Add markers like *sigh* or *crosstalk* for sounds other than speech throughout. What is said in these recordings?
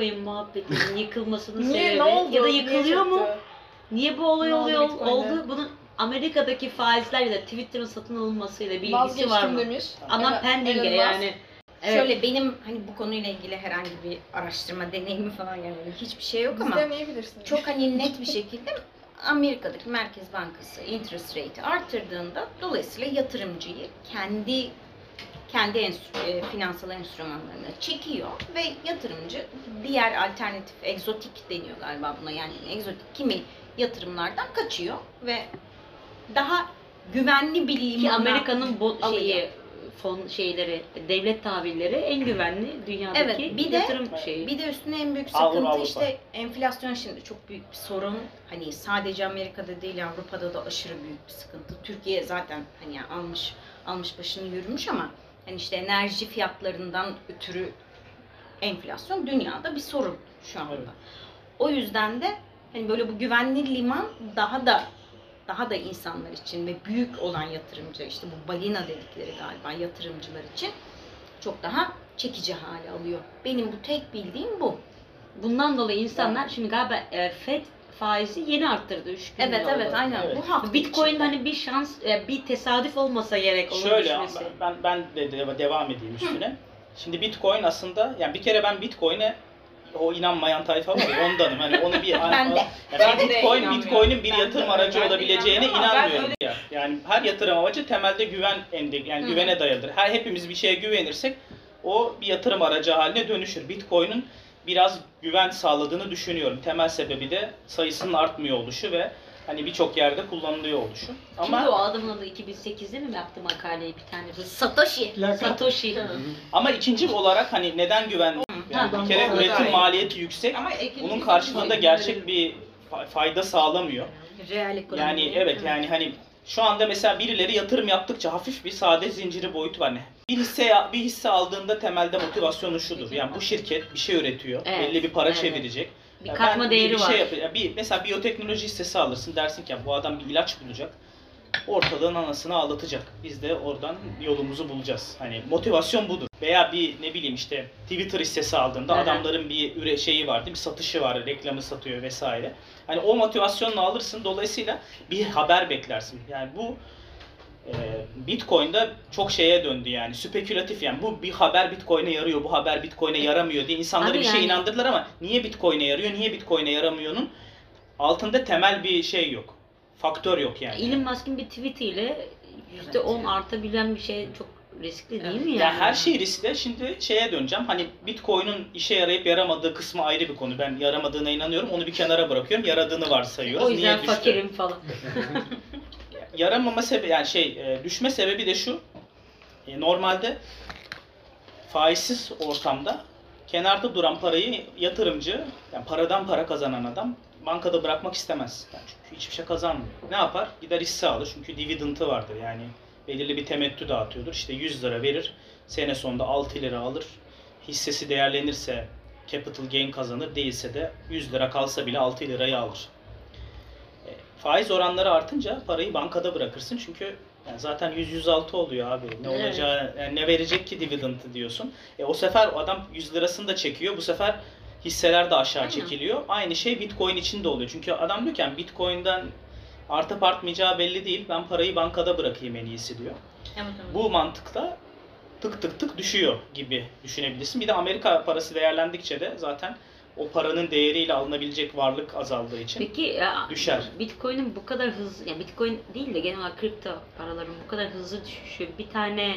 Bitcoin muhabbetinin *laughs* yıkılmasının Niye sebebi ne oldu? ya da Niye yıkılıyor mu? çöktü? Niye bu olay Ne oldu oluyor oldu? Bunun Amerika'daki faizler ya da Twitter'ın satın alınmasıyla bir ilgisi var Vazgeçtim mı? demiş. Ama Evet, pending'e Elon Musk. yani. Evet. Şöyle benim hani bu konuyla ilgili herhangi bir araştırma deneyimi falan yani öyle hiçbir şey yok ama çok hani *laughs* net bir şekilde Amerika'daki Merkez Bankası interest rate'i arttırdığında dolayısıyla yatırımcıyı kendi kendi enstr- e, finansal enstrümanlarına çekiyor ve yatırımcı diğer alternatif egzotik deniyor galiba buna yani egzotik kimi yatırımlardan kaçıyor ve daha güvenli bir Ki limana Amerika'nın bu alıyor. şeyi fon şeyleri, devlet tahvilleri en güvenli dünyadaki Evet, bir de- yatırım şeyi. Bir de üstüne en büyük Avrupa, sıkıntı Avrupa. işte enflasyon şimdi çok büyük bir sorun. Hani sadece Amerika'da değil Avrupa'da da aşırı büyük bir sıkıntı. Türkiye zaten hani almış almış başını yürümüş ama hani işte enerji fiyatlarından ötürü enflasyon dünyada bir sorun şu anda. Evet. O yüzden de hani böyle bu güvenli liman daha da daha da insanlar için ve büyük olan yatırımcı işte bu balina dedikleri galiba yatırımcılar için çok daha çekici hale alıyor. Benim bu tek bildiğim bu. Bundan dolayı insanlar şimdi galiba e, Fed faizi yeni arttırdı 3 gün Evet evet aynen Evet. bu hafta Bitcoin içinde. hani bir şans, e, bir tesadüf olmasa gerek onun Şöyle düşmesi. ben ben de de- devam edeyim üstüne. Şimdi Bitcoin aslında yani bir kere ben Bitcoin'e o inanmayan tayfa var ya ondanım. Hani onu bir *laughs* Ben de. Ya Ben de Bitcoin. Bitcoin'in bir Ben de yatırım öyle. aracı Ben de olabileceğine inanmıyorum inanmıyorum. Ya. Yani her yatırım amacı temelde güven ende yani Hı. güvene dayalıdır. Her hepimiz bir şeye güvenirsek o bir yatırım aracı haline dönüşür. Bitcoin'in biraz güven sağladığını düşünüyorum. Temel sebebi de sayısının artmıyor oluşu ve hani birçok yerde kullanılıyor oluşu. Kimdi Ama o adamın adı 2008'de mi yaptı makaleyi bir tane? Bu Satoshi. Satoshi. ama ikinci olarak hani neden güvenli? Yani bir kere üretim maliyeti yüksek. Ama Bunun karşılığında gerçek bir fa- fayda sağlamıyor. Real ekonomi. Yani evet yani hani şu anda mesela birileri yatırım yaptıkça hafif bir sade zinciri boyutu var. Ne? Bir hisse bir hisse aldığında temelde motivasyonu şudur. Yani bu şirket bir şey üretiyor. Evet, Belli bir para evet. çevirecek. Bir katma ben değeri bir var. Şey yap- ya bir mesela biyoteknoloji hissesi alırsın dersin ki ya bu adam bir ilaç bulacak. Ortalığın anasını ağlatacak. Biz de oradan yolumuzu bulacağız. Hani motivasyon budur. Veya bir ne bileyim işte Twitter hissesi aldığında hı. adamların bir üre şeyi var değil mi? Satışı var, reklamı satıyor vesaire. Hani o motivasyonla alırsın. Dolayısıyla bir haber beklersin. Yani bu e, Bitcoin'de çok şeye döndü yani. Spekülatif yani. Bu bir haber Bitcoin'e yarıyor, bu haber Bitcoin'e yaramıyor diye insanları Abi bir şey yani- inandırdılar ama niye Bitcoin'e yarıyor, niye Bitcoin'e yaramıyor'nun altında temel bir şey yok. Faktör yok yani. Elon Musk'ın bir tweetiyle %10 artabilen bir şey çok riskli değil mi yani? Ya her şey riskli. Şimdi şeye döneceğim. Hani Bitcoin'in işe yarayıp yaramadığı kısmı ayrı bir konu. Ben yaramadığına inanıyorum. Onu bir kenara bırakıyorum. Yaradığını varsayıyoruz. O yüzden Niye düştü? fakirim falan. *laughs* Yaramama sebebi yani şey e, düşme sebebi de şu. E, Normalde faizsiz ortamda kenarda duran parayı yatırımcı, yani paradan para kazanan adam bankada bırakmak istemez. Yani çünkü hiçbir şey kazanmıyor. Ne yapar? Gider hisse alır çünkü dividend'ı vardır yani belirli bir temettü dağıtıyordur. İşte 100 lira verir, sene sonunda 6 lira alır. Hissesi değerlenirse capital gain kazanır, değilse de 100 lira kalsa bile 6 lirayı alır. Faiz oranları artınca parayı bankada bırakırsın çünkü yani zaten 100-106 oluyor abi. Ne Evet. olacağı, yani ne verecek ki dividend'ı diyorsun. E, o sefer adam 100 lirasını da çekiyor. Bu sefer hisseler de aşağı Aynen. çekiliyor. Aynı şey Bitcoin için de oluyor. Çünkü adam diyor ki yani Bitcoin'den artıp artmayacağı belli değil. Ben parayı bankada bırakayım en iyisi diyor. Evet, evet. Bu mantıkla tık tık tık düşüyor gibi düşünebilirsin. Bir de Amerika parası değerlendikçe de zaten o paranın değeriyle alınabilecek varlık azaldığı için Peki ya, Düşer. Bitcoin'in bu kadar hızlı, yani Bitcoin değil de genel olarak kripto paraların bu kadar hızlı düşüşü bir tane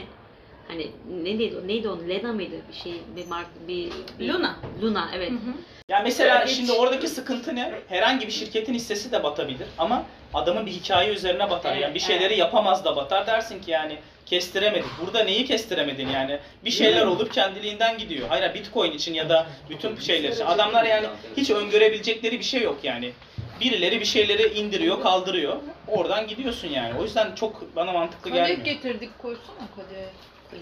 hani ne neydi neydi o Lena mıydı bir şey bir mark bir, bir Luna. Luna evet. Hı hı. Ya mesela Evet. şimdi oradaki sıkıntı ne? Herhangi bir şirketin hissesi de batabilir ama adamın bir hikaye üzerine batar. Yani bir şeyleri yapamaz da batar dersin ki yani kestiremedik. Burada neyi kestiremedin yani? Bir şeyler olup kendiliğinden gidiyor. Hayır Bitcoin için ya da bütün şeyler için. Adamlar yani hiç öngörebilecekleri bir şey yok yani. Birileri bir şeyleri indiriyor, kaldırıyor. Oradan gidiyorsun yani. O yüzden çok bana mantıklı Kadeh gelmiyor. getirdik koysana kadeh.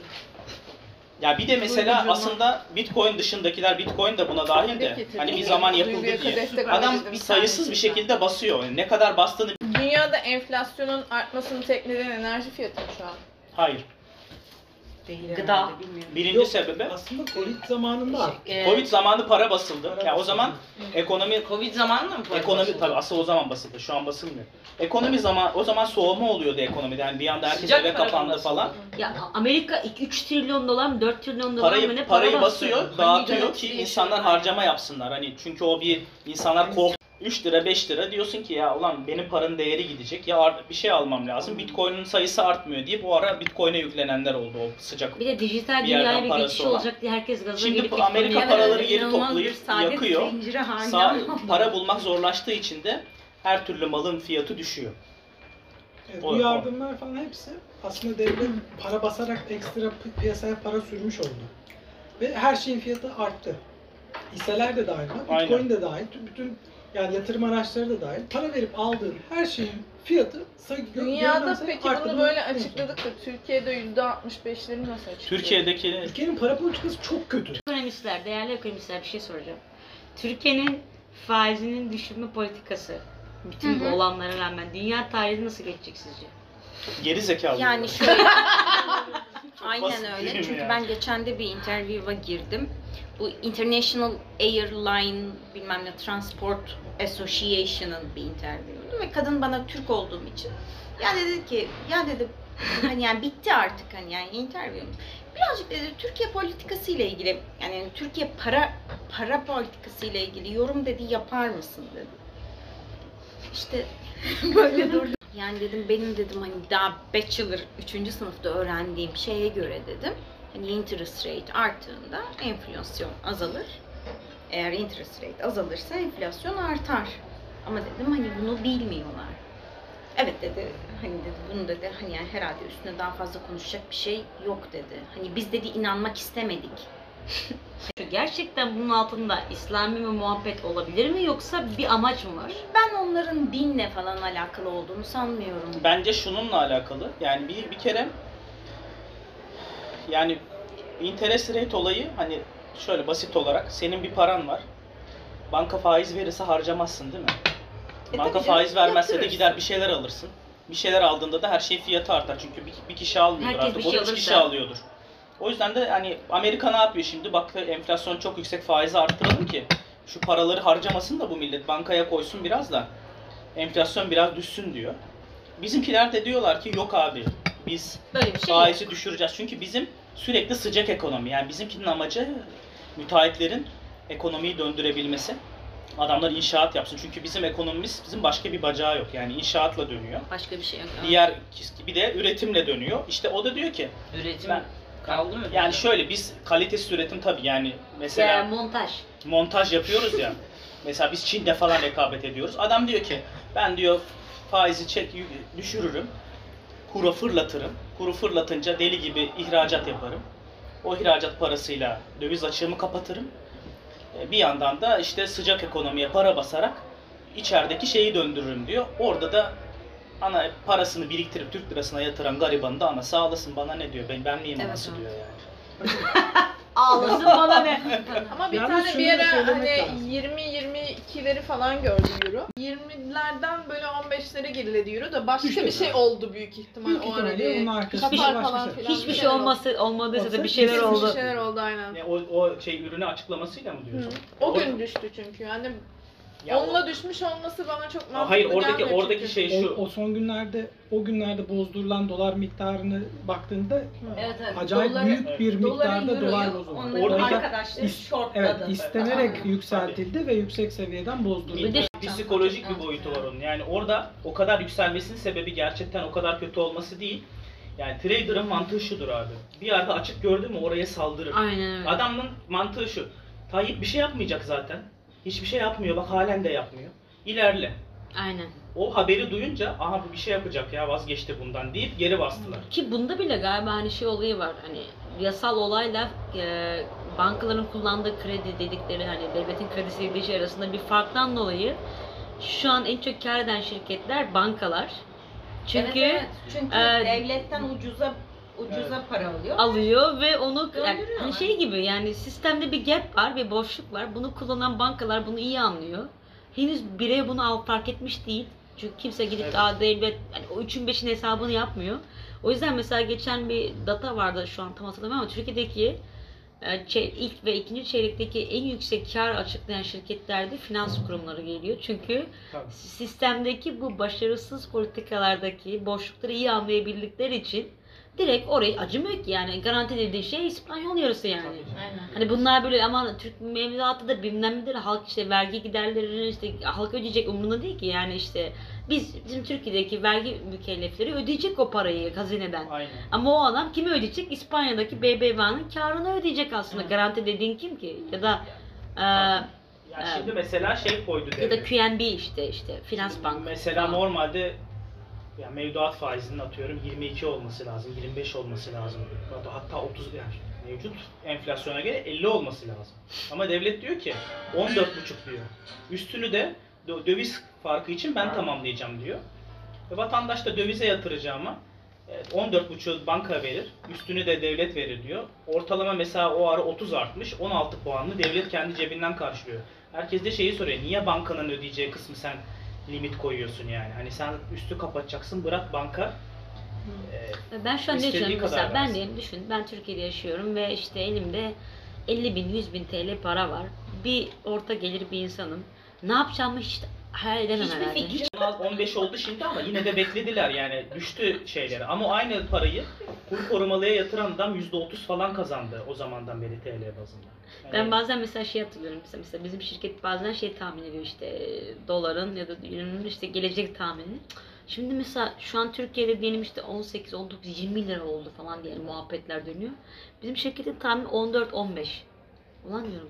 Ya bir de mesela Duygucuma. aslında Bitcoin dışındakiler Bitcoin de buna dahil de hani bir zaman yapıldı diye. Adam koydum. sayısız bir şekilde basıyor. Yani ne kadar bastığını Dünyada enflasyonun artmasının tek nedeni enerji fiyatı mı şu an? hayır. değil Gıda. herhalde, bilmiyorum. Birinci Yok, sebebi Aslında Covid zamanında arttı. Ee, Covid zamanı para basıldı. Para Ya o zaman ekonomi Covid zamanında mı? ekonomi tabii asıl o zaman basıldı. Şu an basılmıyor. Ekonomi zaman o zaman soğuma oluyordu ekonomide. Yani bir anda herkes Sıcak eve para kapandı basıldı. falan. Ya Amerika 3 trilyon dolar mı 4 trilyon dolar mı ne Parayı para parayı basıyor, dağıtıyor yönetici ki işi insanlar harcama yapsınlar. Hani çünkü o bir insanlar kork 3 lira 5 lira diyorsun ki ya ulan benim paranın değeri gidecek ya bir şey almam lazım. Bitcoin'in sayısı artmıyor diye bu ara Bitcoin'e yüklenenler oldu o sıcak. Bir de dijital Bir dünyaya bir geçiş olan. olacak diye herkes gaza Şimdi gelip bu Amerika paraları geri toplayıp yakıyor. Sa- para bulmak zorlaştığı için de her türlü malın fiyatı düşüyor. Evet, bu yardımlar falan hepsi aslında devlet para basarak ekstra pi- piyasaya para sürmüş oldu. Ve her şeyin fiyatı arttı. Hisseler de dahil, Aynen. Bitcoin de dahil, bütün yani yatırım araçları da dahil. Para verip aldığın her şeyin fiyatı Dünyada peki bunu böyle açıkladık da Türkiye'de %65'leri nasıl açıklıyor? Türkiye'deki Ülkenin para politikası çok kötü. Ekonomistler, değerli ekonomistler bir şey soracağım. Türkiye'nin faizinin düşürme politikası bütün bu olanlara rağmen dünya tarihi nasıl geçecek sizce? geri zekalı. Yani şöyle *laughs* Aynen öyle. Çünkü yani? ben geçen de bir interview'a girdim. Bu International Airline bilmem ne Transport Association'ın bir interview'uydu ve kadın bana Türk olduğum için ya dedi ki ya dedi hani yani bitti artık hani yani interview'umuz. Birazcık dedi Türkiye politikası ile ilgili yani Türkiye para para politikası ile ilgili yorum dedi yapar mısın dedi. İşte *laughs* böyle durdum. Yani dedim benim dedim hani daha bachelor 3. sınıfta öğrendiğim şeye göre dedim. Hani interest rate arttığında enflasyon azalır. Eğer interest rate azalırsa enflasyon artar. Ama dedim hani bunu bilmiyorlar. Evet dedi hani dedi bunu dedi hani yani herhalde üstüne daha fazla konuşacak bir şey yok dedi. Hani biz dedi inanmak istemedik. *laughs* Gerçekten bunun altında İslami bir muhabbet olabilir mi yoksa bir amaç mı var? Ben onların dinle falan alakalı olduğunu sanmıyorum. Bence şununla alakalı. Yani bir, bir kere yani interest rate olayı hani şöyle basit olarak senin bir paran var. Banka faiz verirse harcamazsın değil mi? E Banka tabii canım, faiz vermezse de yatırırsın. gider bir şeyler alırsın. Bir şeyler aldığında da her şey fiyatı artar. Çünkü bir, bir kişi almıyordur Herkes artık. bir o şey üç kişi alıyordur. O yüzden de hani Amerika ne yapıyor şimdi? Bak enflasyon çok yüksek faizi arttıralım ki şu paraları harcamasın da bu millet bankaya koysun biraz da enflasyon biraz düşsün diyor. Bizimkiler de diyorlar ki yok abi biz Böyle şey yok. faizi düşüreceğiz. Çünkü bizim sürekli sıcak ekonomi. Yani bizimkinin amacı müteahhitlerin ekonomiyi döndürebilmesi. Adamlar inşaat yapsın. Çünkü bizim ekonomimiz bizim başka bir bacağı yok. Yani inşaatla dönüyor. Başka bir şey yok. Diğer bir de üretimle dönüyor. İşte o da diyor ki Üretim Ben- kaldı mı? yani şöyle biz kalitesiz üretim tabii yani mesela Ya, montaj. montaj yapıyoruz ya. *laughs* Mesela biz Çin'de falan rekabet ediyoruz. Adam diyor ki ben diyor faizi çek düşürürüm. Kuru fırlatırım. Kuru fırlatınca deli gibi ihracat yaparım. O ihracat parasıyla döviz açığımı kapatırım. E, Bir yandan da işte sıcak ekonomiye para basarak içerideki şeyi döndürürüm diyor. Orada da ana parasını biriktirip Türk lirasına yatıran garibanı da ana sağlasın bana ne diyor ben, ben miyim Evet, anası evet. diyor yani. *laughs* *laughs* Ağlasın bana ne? *laughs* Ama bir Yalnız tane şunu bir da ara söylemek hani lazım. 20-22'leri falan gördü euro. 20'lerden böyle 15'lere geriledi euro da başka Düştü. bir şey oldu büyük ihtimal Büyük o ihtimalle onun arkasında Katar başka falan şey. filan. Hiçbir bir şey şeyler oldu. olmasa olmadıysa da Olsa bir şeyler kesin oldu. Bir şeyler oldu aynen. Ne, o, o şey ürünü açıklamasıyla mı Hı. diyorsun? O gün düştü çünkü yani Ya o- onunla düşmüş olması bana çok mantıklı Hayır oradaki gelmiyor oradaki çünkü. şey O, şu. o son günlerde o günlerde bozdurulan dolar miktarını baktığında Evet evet. acayip Doları- büyük bir doları, miktarda euroyu dolar bozuldu. Onların Oradaki- arkadaşları is- shortladı. Evet, istenerek Aha. yükseltildi ve yüksek seviyeden. Bir de Psikolojik bir boyutu var onun. Yani orada o kadar yükselmesinin sebebi gerçekten o kadar kötü olması değil. Yani trader'ın mantığı şudur abi. Bir yerde açık gördü mü oraya saldırır. Aynen öyle. Adamın mantığı şu. Tayyip bir şey yapmayacak zaten. Hiçbir şey yapmıyor. Bak halen de yapmıyor. İlerle. Aynen. O haberi duyunca aha bu bir şey yapacak ya vazgeçti bundan deyip geri bastılar. Ki bunda bile galiba hani şey olayı var hani yasal olayla e, bankaların kullandığı kredi dedikleri hani devletin kredisi dediği şey arasında bir farktan dolayı şu an en çok kar eden şirketler bankalar. Çünkü Evet, evet. Çünkü e, devletten ucuza ucuza para alıyor. alıyor ve onu yani, hani şey gibi yani sistemde bir gap var bir boşluk var. Bunu kullanan bankalar bunu iyi anlıyor. Henüz birey bunu al- fark etmiş değil. Çünkü kimse gidip daha devlet hani o üçün beşin hesabını yapmıyor. O yüzden mesela geçen bir data vardı şu an tam hatırlamıyorum ama Türkiye'deki e, çey- ilk ve ikinci çeyrekteki en yüksek kar açıklayan şirketlerde finans kurumları geliyor. Çünkü Tabii. sistemdeki bu başarısız politikalardaki boşlukları iyi anlayabildikleri için direkt orayı acımıyor ki yani garanti dediği şey İspanyol yarısı yani. Aynen. Hani bunlar böyle aman Türk mevduatıdır bilmem nedir halk işte vergi giderlerini işte halk ödeyecek umurunda değil ki yani işte biz bizim Türkiye'deki vergi mükellefleri ödeyecek o parayı hazineden. Aynen. Ama o adam kimi ödeyecek? İspanya'daki BBVA'nın karını ödeyecek aslında. Garanti dediğin kim ki? Ya da e, Ya şimdi mesela şey koydu ya da devlet. QNB işte işte finans bank. Mesela falan. normalde ya mevduat faizinin atıyorum 22 olması lazım, 25 olması lazım. Hatta 30 yani mevcut enflasyona göre 50 olması lazım. Ama devlet diyor ki 14,5 diyor. Üstünü de dö- döviz farkı için ben tamamlayacağım diyor. Ve vatandaş da dövize yatıracağıma evet, 14,5 banka verir, üstünü de devlet verir diyor. Ortalama mesela o ara 30 artmış, 16 puanlı devlet kendi cebinden karşılıyor. Herkes de şeyi soruyor, niye bankanın ödeyeceği kısmı sen limit koyuyorsun yani? Hani sen üstü kapatacaksın, bırak banka. Ee, Ben şu an ne düşünüyorum mesela ben diyeyim düşün ben Türkiye'de yaşıyorum ve işte elimde 50 bin 100 bin TL para var. Bir orta gelir bir insanım. Ne yapacağımı hiç hayal edemem Hiçbir herhalde. fikrim Az 15 oldu şimdi ama yine de beklediler yani düştü şeyleri. Ama o aynı parayı kur korumalıya yatıran adam %30 falan kazandı o zamandan beri TL bazında. Yani Ben bazen mesela şey hatırlıyorum mesela, mesela bizim şirket bazen şey tahmin ediyor işte e, doların ya da euro'nun işte gelecek tahminini. Şimdi mesela şu an Türkiye'de diyelim işte 18, 19, 20 lira oldu falan diye muhabbetler dönüyor. Bizim şirketin tahmini 14, 15. Ulan diyorum.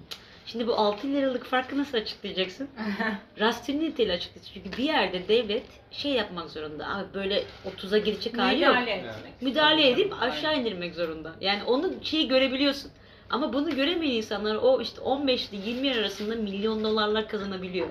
Şimdi bu 6 liralık farkı nasıl açıklayacaksın? *laughs* Rasyoneliteyle açıklayacaksın. Çünkü bir yerde devlet şey yapmak zorunda. Abi böyle 30'a gidecek hali yok. Müdahale etmek. müdahale edip aşağı indirmek zorunda. Yani onu şeyi görebiliyorsun. Ama bunu göremeyen insanlar o işte 15 ile 20 yer arasında milyon dolarlar kazanabiliyor.